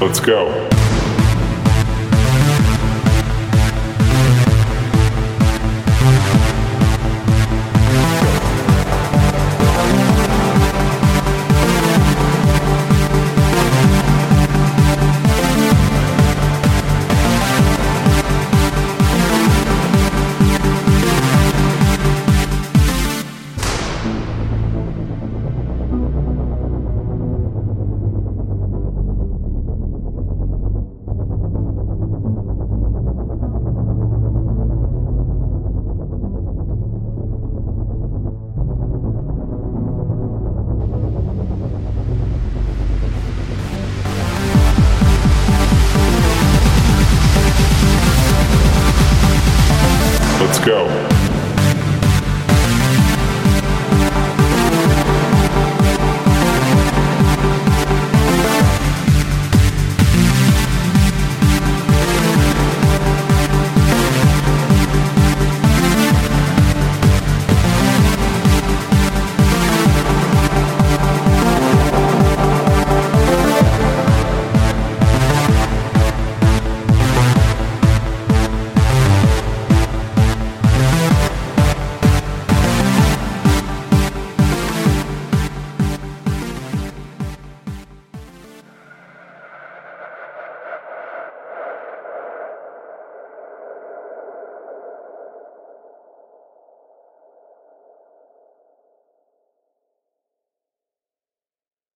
Let's go. Let's go.